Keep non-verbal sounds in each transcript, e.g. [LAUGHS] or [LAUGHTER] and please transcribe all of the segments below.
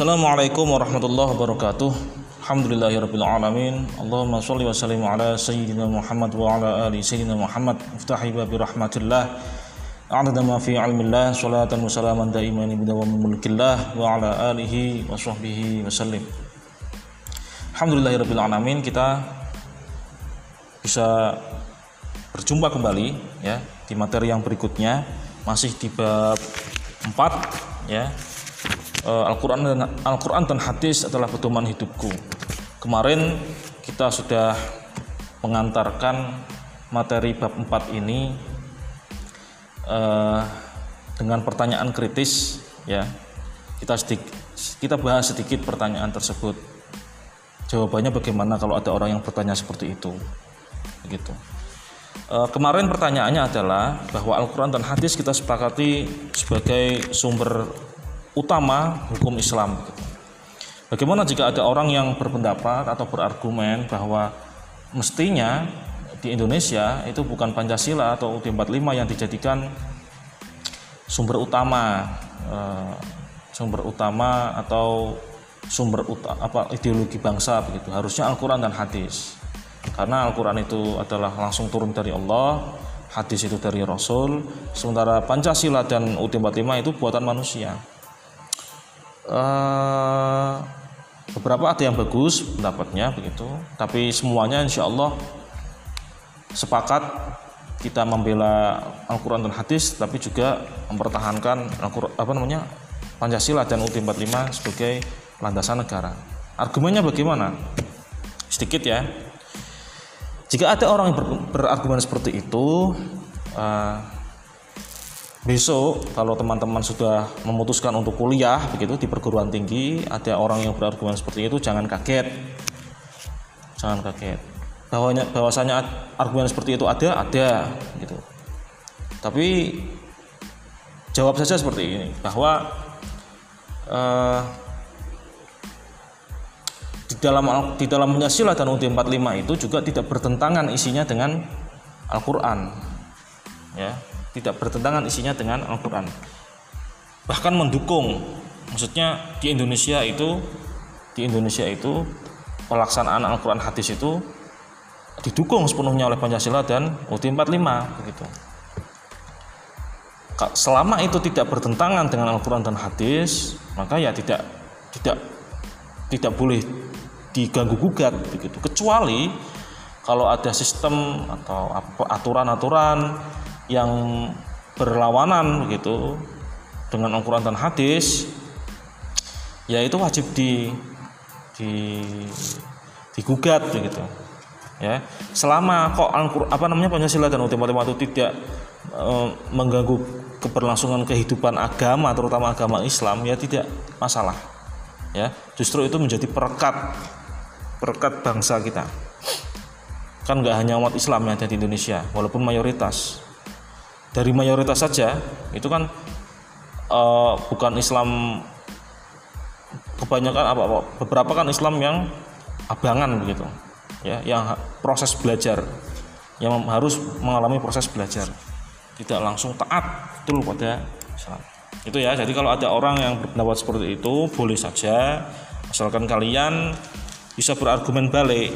Assalamualaikum warahmatullahi wabarakatuh. Alhamdulillahirabbil alamin. Allahumma shalli wa sallim ala sayyidina Muhammad wa ala ali sayyidina Muhammad. Iftahi babi rahmatillah. A'adada ma fi ilmillah salatan wa salaman daiman bidawami mulkillah wa ala alihi wa sahbihi wa sallim. Alhamdulillahirabbil alamin kita bisa berjumpa kembali ya di materi yang berikutnya masih di bab 4 ya Al-Quran dan Al-Quran dan hadis adalah pedoman hidupku. Kemarin kita sudah mengantarkan materi bab 4 ini uh, dengan pertanyaan kritis ya. Kita sedikit, kita bahas sedikit pertanyaan tersebut. Jawabannya bagaimana kalau ada orang yang bertanya seperti itu. Begitu. Uh, kemarin pertanyaannya adalah bahwa Al-Quran dan hadis kita sepakati sebagai sumber utama hukum Islam. Bagaimana jika ada orang yang berpendapat atau berargumen bahwa mestinya di Indonesia itu bukan Pancasila atau UUD 45 yang dijadikan sumber utama eh, sumber utama atau sumber uta, apa ideologi bangsa begitu. Harusnya Al-Qur'an dan hadis. Karena Al-Qur'an itu adalah langsung turun dari Allah hadis itu dari Rasul sementara Pancasila dan UUD 45 itu buatan manusia uh, beberapa ada yang bagus pendapatnya begitu. Tapi semuanya insya Allah sepakat kita membela Al-Quran dan hadis tapi juga mempertahankan apa namanya Pancasila dan UUD 45 sebagai landasan negara. Argumennya bagaimana? Sedikit ya. Jika ada orang yang ber, berargumen seperti itu uh, besok kalau teman-teman sudah memutuskan untuk kuliah begitu di perguruan tinggi ada orang yang berargumen seperti itu jangan kaget. Jangan kaget. Bahwanya bahwasanya argumen seperti itu ada ada gitu. Tapi jawab saja seperti ini bahwa uh, di dalam di dalam Pancasila dan UUD 45 itu juga tidak bertentangan isinya dengan Al-Qur'an ya tidak bertentangan isinya dengan Al-Quran. Bahkan mendukung maksudnya di Indonesia itu di Indonesia itu pelaksanaan Al-Quran hadis itu didukung sepenuhnya oleh Pancasila dan UUD 45 begitu. Selama itu tidak bertentangan dengan Al-Quran dan hadis maka ya tidak tidak tidak boleh diganggu gugat begitu. Kecuali kalau ada sistem atau aturan-aturan yang berlawanan begitu dengan Al-Quran dan hadis ya itu wajib di di digugat begitu ya. Selama kok apa namanya Pancasila dan UUD itu tidak e, mengganggu keberlangsungan kehidupan agama terutama agama Islam ya tidak masalah ya. Justru itu menjadi perekat perekat bangsa kita. Kan nggak hanya umat Islam yang ada di Indonesia walaupun mayoritas dari mayoritas saja itu kan uh, bukan Islam kebanyakan apa, apa beberapa kan Islam yang abangan begitu ya yang proses belajar yang harus mengalami proses belajar tidak langsung taat betul pada Islam itu ya jadi kalau ada orang yang berpendapat seperti itu boleh saja asalkan kalian bisa berargumen balik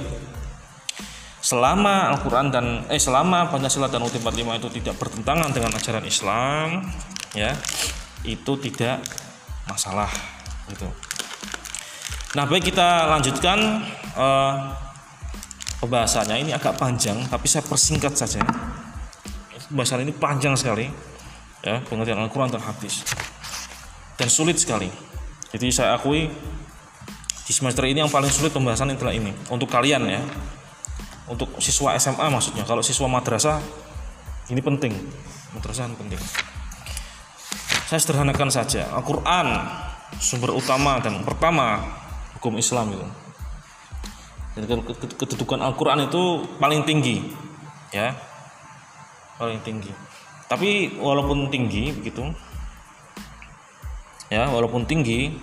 selama Al-Quran dan eh selama Pancasila dan UUD 45 itu tidak bertentangan dengan ajaran Islam ya itu tidak masalah gitu. Nah baik kita lanjutkan uh, pembahasannya. Ini agak panjang tapi saya persingkat saja. Pembahasan ini panjang sekali ya pengertian Al-Quran dan hadis. Dan sulit sekali. Jadi saya akui di semester ini yang paling sulit pembahasan adalah ini. Untuk kalian ya untuk siswa SMA maksudnya. Kalau siswa madrasah ini penting. Madrasah ini penting. Saya sederhanakan saja. Al-Quran sumber utama dan pertama hukum Islam itu. Jadi kedudukan Al-Quran itu paling tinggi ya. Paling tinggi. Tapi walaupun tinggi begitu ya walaupun tinggi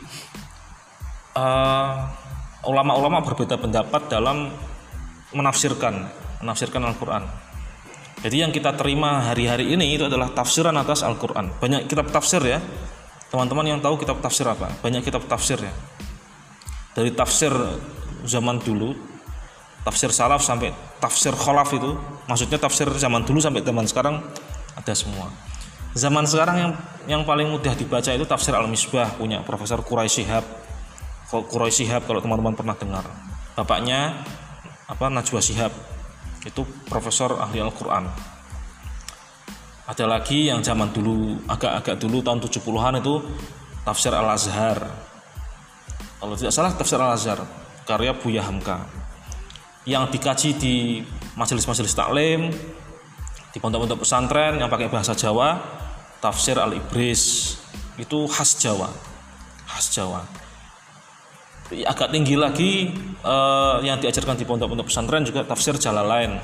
uh, ulama-ulama berbeda pendapat dalam menafsirkan menafsirkan Al-Quran. Jadi yang kita terima hari-hari ini itu adalah tafsiran atas Al-Quran. Banyak kitab tafsir ya. Teman-teman yang tahu kitab tafsir apa? Banyak kitab tafsir ya. Dari tafsir zaman dulu tafsir salaf sampai tafsir kholaf itu maksudnya tafsir zaman dulu sampai zaman sekarang ada semua. Zaman sekarang yang yang paling mudah dibaca itu tafsir al-misbah punya profesor Quraisy Shihab. Quraisy Shihab kalau teman-teman pernah dengar? Bapaknya apa Najwa Shihab. Itu profesor ahli Al-Quran. Ada lagi yang zaman dulu agak-agak dulu tahun 70-an itu tafsir Al-Azhar. Kalau tidak salah tafsir Al-Azhar karya Buya Hamka. Yang dikaji di majelis-majelis taklim di pondok-pondok pesantren yang pakai bahasa Jawa tafsir Al-Ibris. Itu khas Jawa. Khas Jawa agak tinggi lagi eh, yang diajarkan di pondok-pondok pesantren juga tafsir Jalalain.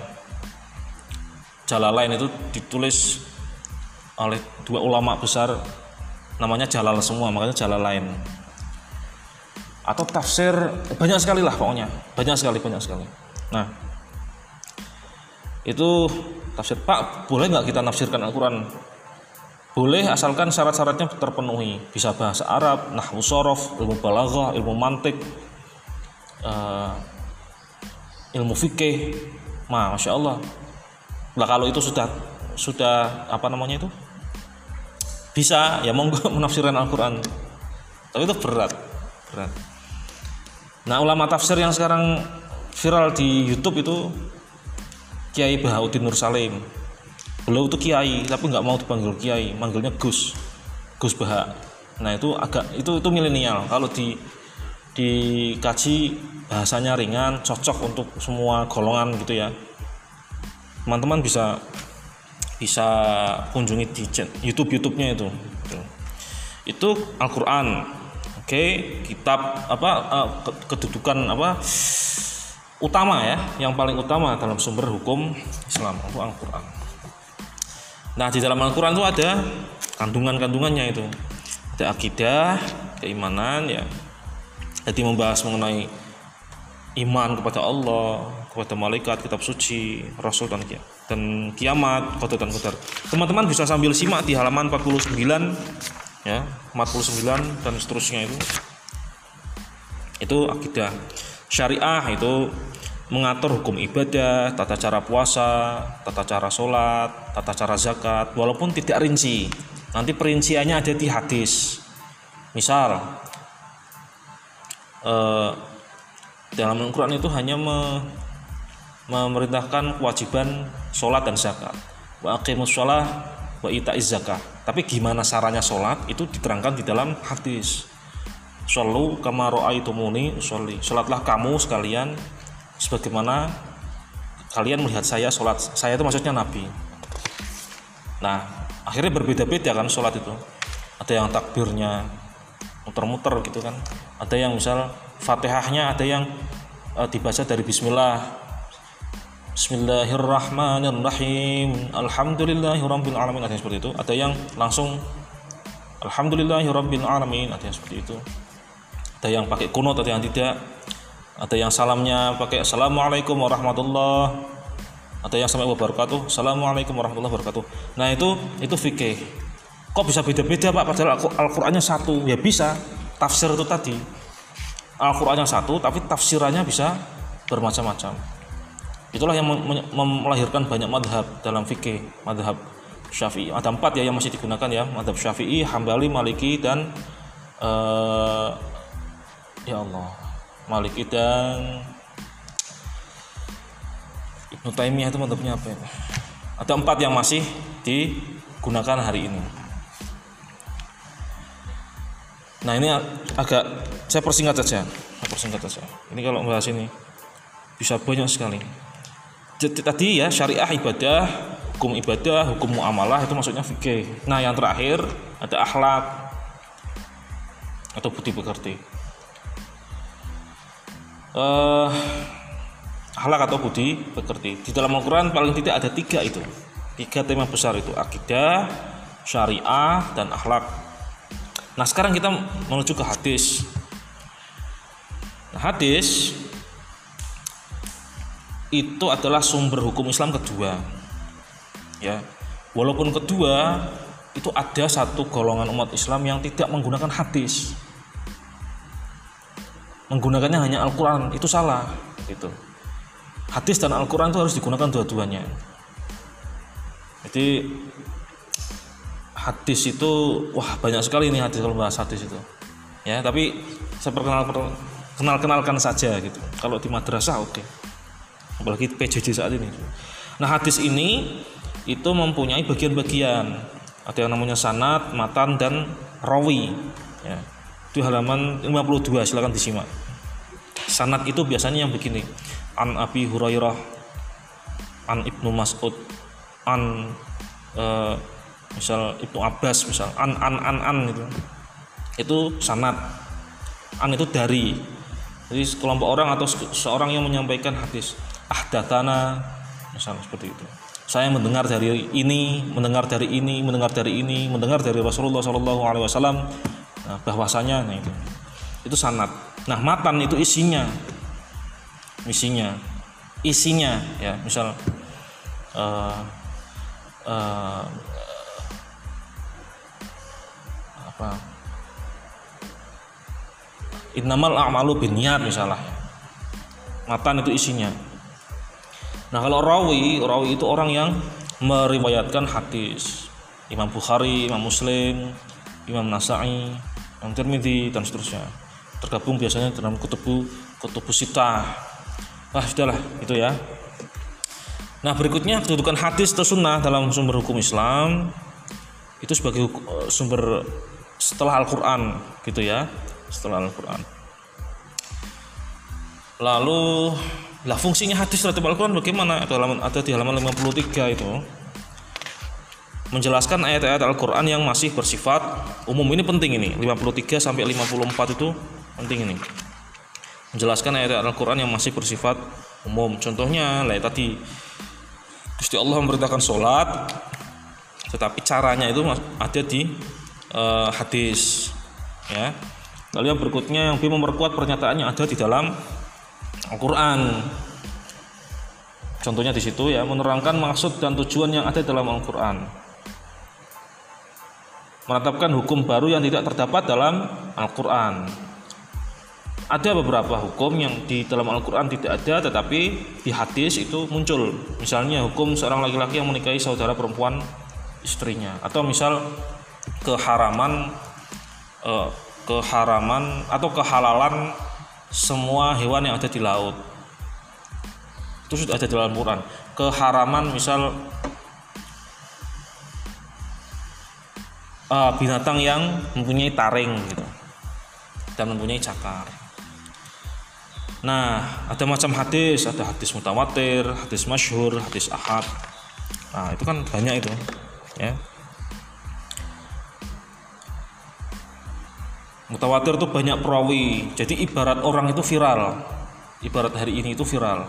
Jalalain itu ditulis oleh dua ulama besar namanya Jalal semua makanya Jalalain. Atau tafsir banyak sekali lah pokoknya, banyak sekali banyak sekali. Nah, itu tafsir Pak, boleh nggak kita nafsirkan Al-Quran boleh asalkan syarat-syaratnya terpenuhi. Bisa bahasa Arab, nahwu sorof, ilmu balaghah, ilmu mantik, uh, ilmu fikih. Ma, masya Allah. Lah kalau itu sudah sudah apa namanya itu bisa ya monggo [LAUGHS] menafsirkan Al-Quran. Tapi itu berat, berat. Nah ulama tafsir yang sekarang viral di YouTube itu Kiai Bahauddin Nur Salim beliau itu kiai tapi nggak mau dipanggil kiai. Manggilnya Gus. Gus Baha nah itu agak itu itu milenial. Kalau di dikaji bahasanya ringan cocok untuk semua golongan gitu ya. Teman-teman bisa bisa kunjungi di YouTube YouTube-nya itu. Itu Al-Qur'an. Oke kitab apa uh, kedudukan apa utama ya. Yang paling utama dalam sumber hukum Islam itu Al-Qur'an Nah di dalam Al-Quran itu ada kandungan-kandungannya itu ada akidah, keimanan ya. Jadi membahas mengenai iman kepada Allah, kepada malaikat, kitab suci, rasul dan kiamat dan kiamat, dan qadar. Teman-teman bisa sambil simak di halaman 49 ya, 49 dan seterusnya itu. Itu akidah. Syariah itu mengatur hukum ibadah, tata cara puasa, tata cara sholat, tata cara zakat, walaupun tidak rinci. Nanti perinciannya ada di hadis. Misal, eh, dalam Al-Quran itu hanya me, memerintahkan kewajiban sholat dan zakat. Wa aqimus sholat wa ita'iz zakat. Tapi gimana caranya sholat itu diterangkan di dalam hadis. Shallu kama ra'aitumuni usolli. Sholatlah kamu sekalian sebagaimana kalian melihat saya sholat saya itu maksudnya nabi. Nah akhirnya berbeda-beda kan sholat itu. Ada yang takbirnya muter-muter gitu kan. Ada yang misal fatihahnya ada yang uh, dibaca dari bismillah. Bismillahirrahmanirrahim. Alhamdulillahirabbil alamin ada yang seperti itu. Ada yang langsung Alhamdulillahirabbil alamin ada yang seperti itu. Ada yang pakai kunut ada yang tidak ada yang salamnya pakai assalamualaikum warahmatullah. Ada yang sampai wabarakatuh assalamualaikum warahmatullahi wabarakatuh. Nah itu itu fikih. Kok bisa beda-beda pak? Padahal Al-Qur'annya satu. Ya bisa tafsir itu tadi. Al-Qur'annya satu tapi tafsirannya bisa bermacam-macam. Itulah yang melahirkan banyak madhab dalam fikih madhab syafi'i. Ada empat ya yang masih digunakan ya madhab syafi'i hambali maliki dan uh, ya Allah Maliki dan Ibnu Taimiyah itu mantapnya apa ya? Ada empat yang masih digunakan hari ini. Nah ini agak saya persingkat saja, saya persingkat saja. Ini kalau bahas ini bisa banyak sekali. Jadi tadi ya syariah ibadah, hukum ibadah, hukum muamalah itu maksudnya fikih. Nah yang terakhir ada akhlak atau budi pekerti uh, akhlak atau budi pekerti. Di dalam Al-Quran paling tidak ada tiga itu. Tiga tema besar itu. Akidah, syariah, dan akhlak. Nah sekarang kita menuju ke hadis. Nah, hadis itu adalah sumber hukum Islam kedua. Ya, walaupun kedua itu ada satu golongan umat Islam yang tidak menggunakan hadis menggunakannya hanya Al-Quran. Itu salah. Gitu hadis dan Al-Quran itu harus digunakan dua-duanya. Jadi hadis itu wah banyak sekali nih hadis kalau bahas hadis itu. Ya tapi saya perkenal kenal kenalkan saja gitu. Kalau di madrasah oke. Okay. apalagi PJJ saat ini. Nah hadis ini itu mempunyai bagian-bagian. Ada yang namanya sanat, matan dan rawi. Ya. Itu halaman 52 silakan disimak. Sanat itu biasanya yang begini. An Abi Hurairah an Ibnu Mas'ud an uh, misal Ibnu Abbas misal an an an an itu. Itu sanat. An itu dari. Jadi kelompok orang atau seorang yang menyampaikan hadis ahdatana misal seperti itu saya mendengar dari ini, mendengar dari ini, mendengar dari ini, mendengar dari Rasulullah Wasallam nah, bahwasanya nah itu itu sanat. Nah matan itu isinya, isinya, isinya ya misal uh, uh, apa Innamal a'malu binniyat misalnya. Matan itu isinya. Nah kalau rawi, rawi itu orang yang meriwayatkan hadis. Imam Bukhari, Imam Muslim, Imam Nasai, Tirmidzi dan seterusnya. Tergabung biasanya dalam kutubu kutubu sita. Wah sudahlah itu ya. Nah berikutnya kedudukan hadis atau sunnah dalam sumber hukum Islam itu sebagai eh, sumber setelah Al-Quran gitu ya setelah Al-Quran lalu lah fungsinya hadis terhadap Al-Quran bagaimana? Halaman, ada di halaman 53 itu menjelaskan ayat-ayat Al-Quran yang masih bersifat umum. Ini penting ini 53 sampai 54 itu penting ini. Menjelaskan ayat-ayat Al-Quran yang masih bersifat umum. Contohnya lah tadi Gusti Allah memerintahkan sholat tetapi caranya itu ada di uh, hadis ya. Lalu yang berikutnya yang lebih memperkuat pernyataannya ada di dalam Al-Quran. Contohnya di situ ya menerangkan maksud dan tujuan yang ada dalam Al-Quran menetapkan hukum baru yang tidak terdapat dalam Al-Quran. Ada beberapa hukum yang di dalam Al-Quran tidak ada tetapi di hadis itu muncul. Misalnya hukum seorang laki-laki yang menikahi saudara perempuan istrinya. Atau misal keharaman eh, keharaman atau kehalalan semua hewan yang ada di laut. Itu sudah ada dalam Quran. Keharaman misal uh, binatang yang mempunyai taring gitu dan mempunyai cakar nah ada macam hadis ada hadis mutawatir hadis masyhur hadis ahad nah itu kan banyak itu ya Mutawatir itu banyak perawi. Jadi ibarat orang itu viral. Ibarat hari ini itu viral.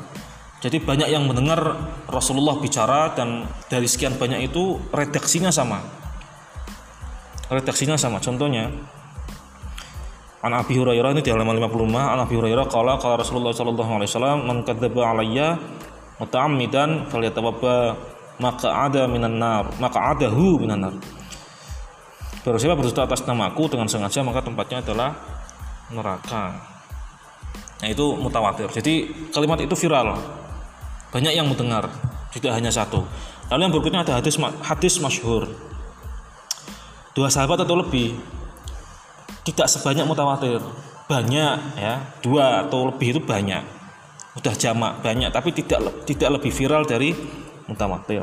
Jadi banyak yang mendengar Rasulullah bicara dan dari sekian banyak itu redaksinya sama. Redaksinya sama. Contohnya An Abi Hurairah ini di halaman 55 An Abi Hurairah qala qala Rasulullah sallallahu alaihi wasallam man kadzdzaba alayya muta'ammidan falyatawadda maka ada minan nar maka adahu minan nar Barang siapa berdusta atas namaku dengan sengaja maka tempatnya adalah neraka. Nah itu mutawatir. Jadi kalimat itu viral. Banyak yang mendengar, tidak hanya satu. Lalu yang berikutnya ada hadis hadis masyhur. Dua sahabat atau lebih tidak sebanyak mutawatir. Banyak ya, dua atau lebih itu banyak. Udah jamak banyak tapi tidak tidak lebih viral dari mutawatir.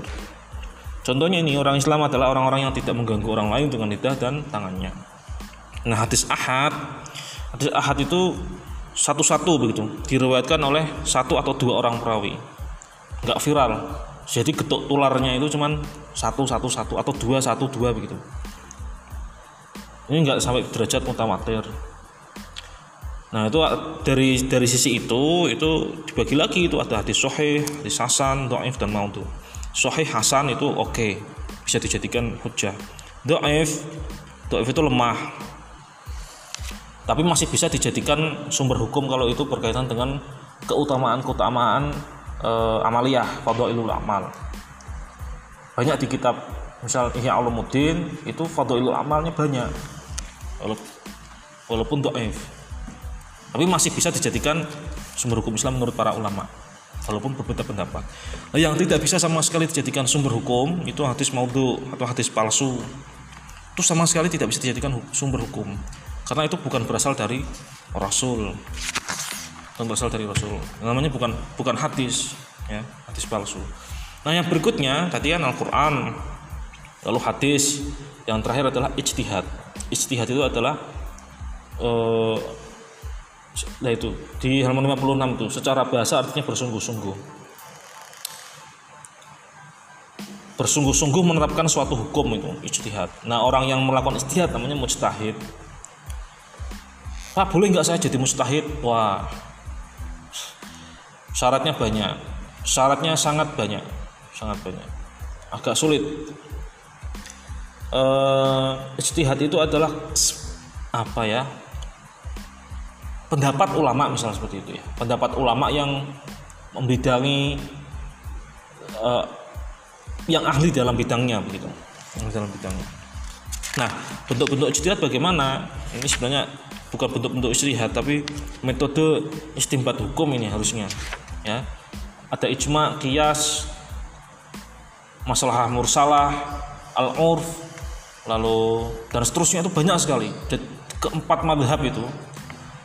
Contohnya ini orang Islam adalah orang-orang yang tidak mengganggu orang lain dengan lidah dan tangannya. Nah hadis ahad, hadis ahad itu satu-satu begitu diriwayatkan oleh satu atau dua orang perawi, nggak viral. Jadi getuk tularnya itu cuman satu satu satu atau dua satu dua begitu. Ini nggak sampai derajat mutawatir. Nah itu dari dari sisi itu itu dibagi lagi. Itu ada hadis sahih, hadis hasan, dhaif dan maudhu sahih hasan itu oke. Okay. bisa dijadikan hujah. Doif doif itu lemah. Tapi masih bisa dijadikan sumber hukum kalau itu berkaitan dengan keutamaan keutamaan e, amaliyah fadhailul amal. Banyak di kitab misal Ihya Ulumuddin itu fadlul amalnya banyak walaupun doif. Tapi masih bisa dijadikan sumber hukum Islam menurut para ulama. Walaupun berbeda pendapat. Nah, yang tidak bisa sama sekali dijadikan sumber hukum itu hadis maudhu atau hadis palsu itu sama sekali tidak bisa dijadikan sumber hukum. Karena itu bukan berasal dari Rasul. Bukan berasal dari Rasul. Namanya bukan bukan hadis ya hadis palsu. Nah yang berikutnya tadi kan Al-Quran lalu hadis yang terakhir adalah ijtihad. Ijtihad itu adalah uh, nah itu di halaman 56 itu secara bahasa artinya bersungguh-sungguh. Bersungguh-sungguh menerapkan suatu hukum itu ijtihad. Nah orang yang melakukan ijtihad namanya mujtahid. Pak boleh nggak saya jadi mustahid wah syaratnya banyak. Syaratnya sangat banyak. Sangat banyak. Agak sulit uh, ijtihad itu adalah apa ya? Pendapat ulama misalnya seperti itu ya. Pendapat ulama yang membidangi uh, yang ahli dalam bidangnya begitu. Dalam bidangnya. Nah bentuk-bentuk ijtihad bagaimana? Ini sebenarnya bukan bentuk-bentuk ijtihad tapi metode istimbat hukum ini harusnya ya. Ada ijma kias masalah mursalah al-urf lalu dan seterusnya itu banyak sekali. Keempat madhab itu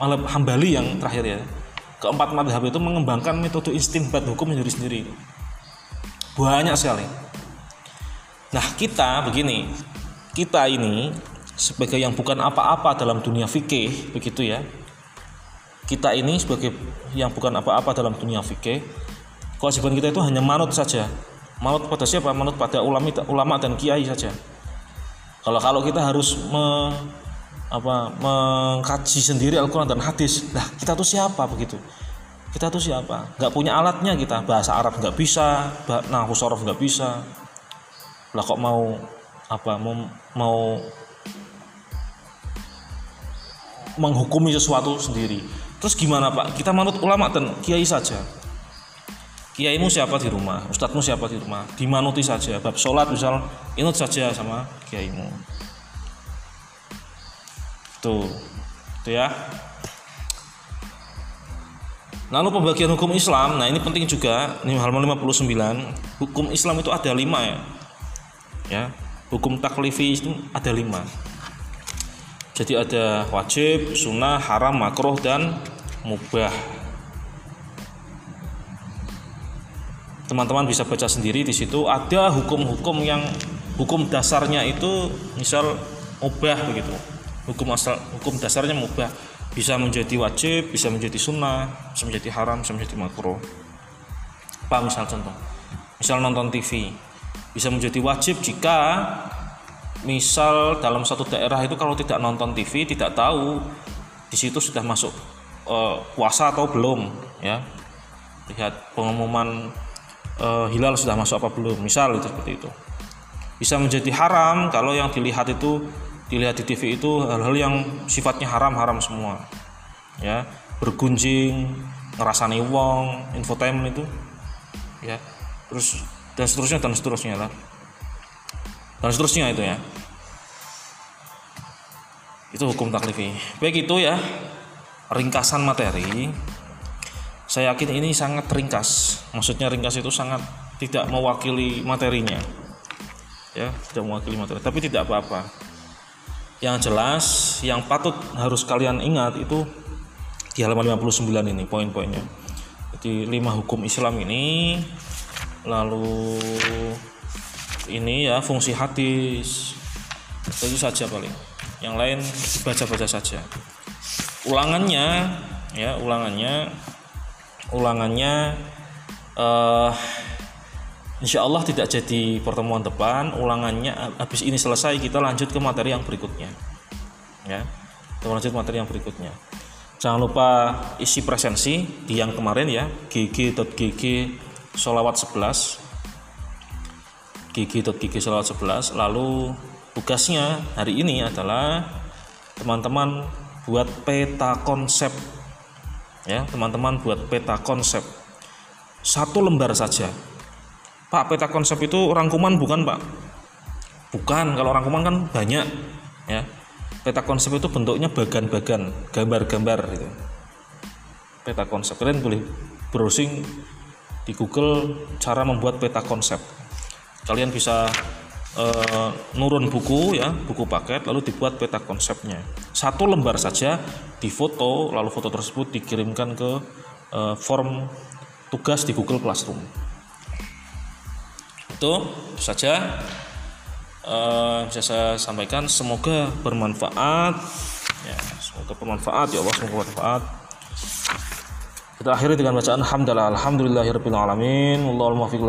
Malab Hambali yang terakhir ya keempat madhab itu mengembangkan metode istimbat hukum sendiri sendiri. Banyak sekali. Nah kita begini. Kita ini sebagai yang bukan apa-apa dalam dunia fikih begitu ya. Kita ini sebagai yang bukan apa-apa dalam dunia fikih kewajiban kita itu hanya manut saja. Manut pada siapa? Manut pada ulama ulama dan kiai saja kalau kalau kita harus me, apa mengkaji sendiri Al-Quran dan hadis nah kita tuh siapa begitu? Kita tuh siapa? Nggak punya alatnya kita. Bahasa Arab nggak bisa nah sorof nggak bisa. Lah kok mau apa mau, mau menghukumi sesuatu sendiri? Terus gimana pak? Kita manut ulama dan kiai saja kiaimu siapa di rumah ustadzmu siapa di rumah dimanuti saja bab sholat misal inut saja sama kiaimu Tuh. Itu ya. Lalu pembagian hukum Islam, nah ini penting juga, ini halaman 59. Hukum Islam itu ada lima ya. Ya, hukum taklifi itu ada lima. Jadi ada wajib, sunnah, haram, makruh dan mubah. Teman-teman bisa baca sendiri di situ. Ada hukum-hukum yang hukum dasarnya itu misal mubah begitu. Hukum asal hukum dasarnya mubah. Bisa menjadi wajib bisa menjadi sunnah bisa menjadi haram bisa menjadi makruh. Apa misal contoh? Misal nonton TV bisa menjadi wajib jika misal dalam satu daerah itu kalau tidak nonton TV tidak tahu di situ sudah masuk uh, puasa atau belum ya. Lihat pengumuman uh, hilal sudah masuk apa belum? Misal itu seperti itu. Bisa menjadi haram kalau yang dilihat itu dilihat di TV itu hal-hal yang sifatnya haram-haram semua. Ya bergunjing ngerasani wong infotainment itu. Ya terus dan seterusnya dan seterusnya lah. Dan seterusnya itu ya. Itu hukum taklifi baik itu ya ringkasan materi saya yakin ini sangat ringkas. Maksudnya ringkas itu sangat tidak mewakili materinya. Ya tidak mewakili materi. Tapi tidak apa-apa. Yang jelas yang patut harus kalian ingat itu di halaman 59 ini poin-poinnya. Jadi lima hukum Islam ini lalu ini ya fungsi hadis. Itu saja paling. Yang lain dibaca-baca saja. Ulangannya ya ulangannya ulangannya uh, Insya Allah tidak jadi pertemuan depan. Ulangannya habis ini selesai kita lanjut ke materi yang berikutnya. Ya kita lanjut materi yang berikutnya. Jangan lupa isi presensi di yang kemarin ya gg.gg solawat 11 gg.gg solawat 11 lalu tugasnya hari ini adalah teman-teman buat peta konsep ya teman-teman buat peta konsep. Satu lembar saja. Pak peta konsep itu rangkuman bukan Pak? Bukan. Kalau rangkuman kan banyak ya. Peta konsep itu bentuknya bagan-bagan gambar-gambar gitu. Peta konsep. Kalian boleh browsing di Google cara membuat peta konsep. Kalian bisa uh, nurun buku ya buku paket lalu dibuat peta konsepnya. Satu lembar saja difoto lalu foto tersebut dikirimkan ke uh, form tugas di Google Classroom. Itu, saja. Uh, bisa saya sampaikan semoga bermanfaat. Ya semoga bermanfaat. Ya Allah semoga bermanfaat kita akhiri dengan bacaan hamdalah alhamdulillahirabbil alamin. Wallahul muwaffiq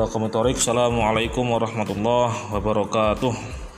Assalamualaikum warahmatullahi wabarakatuh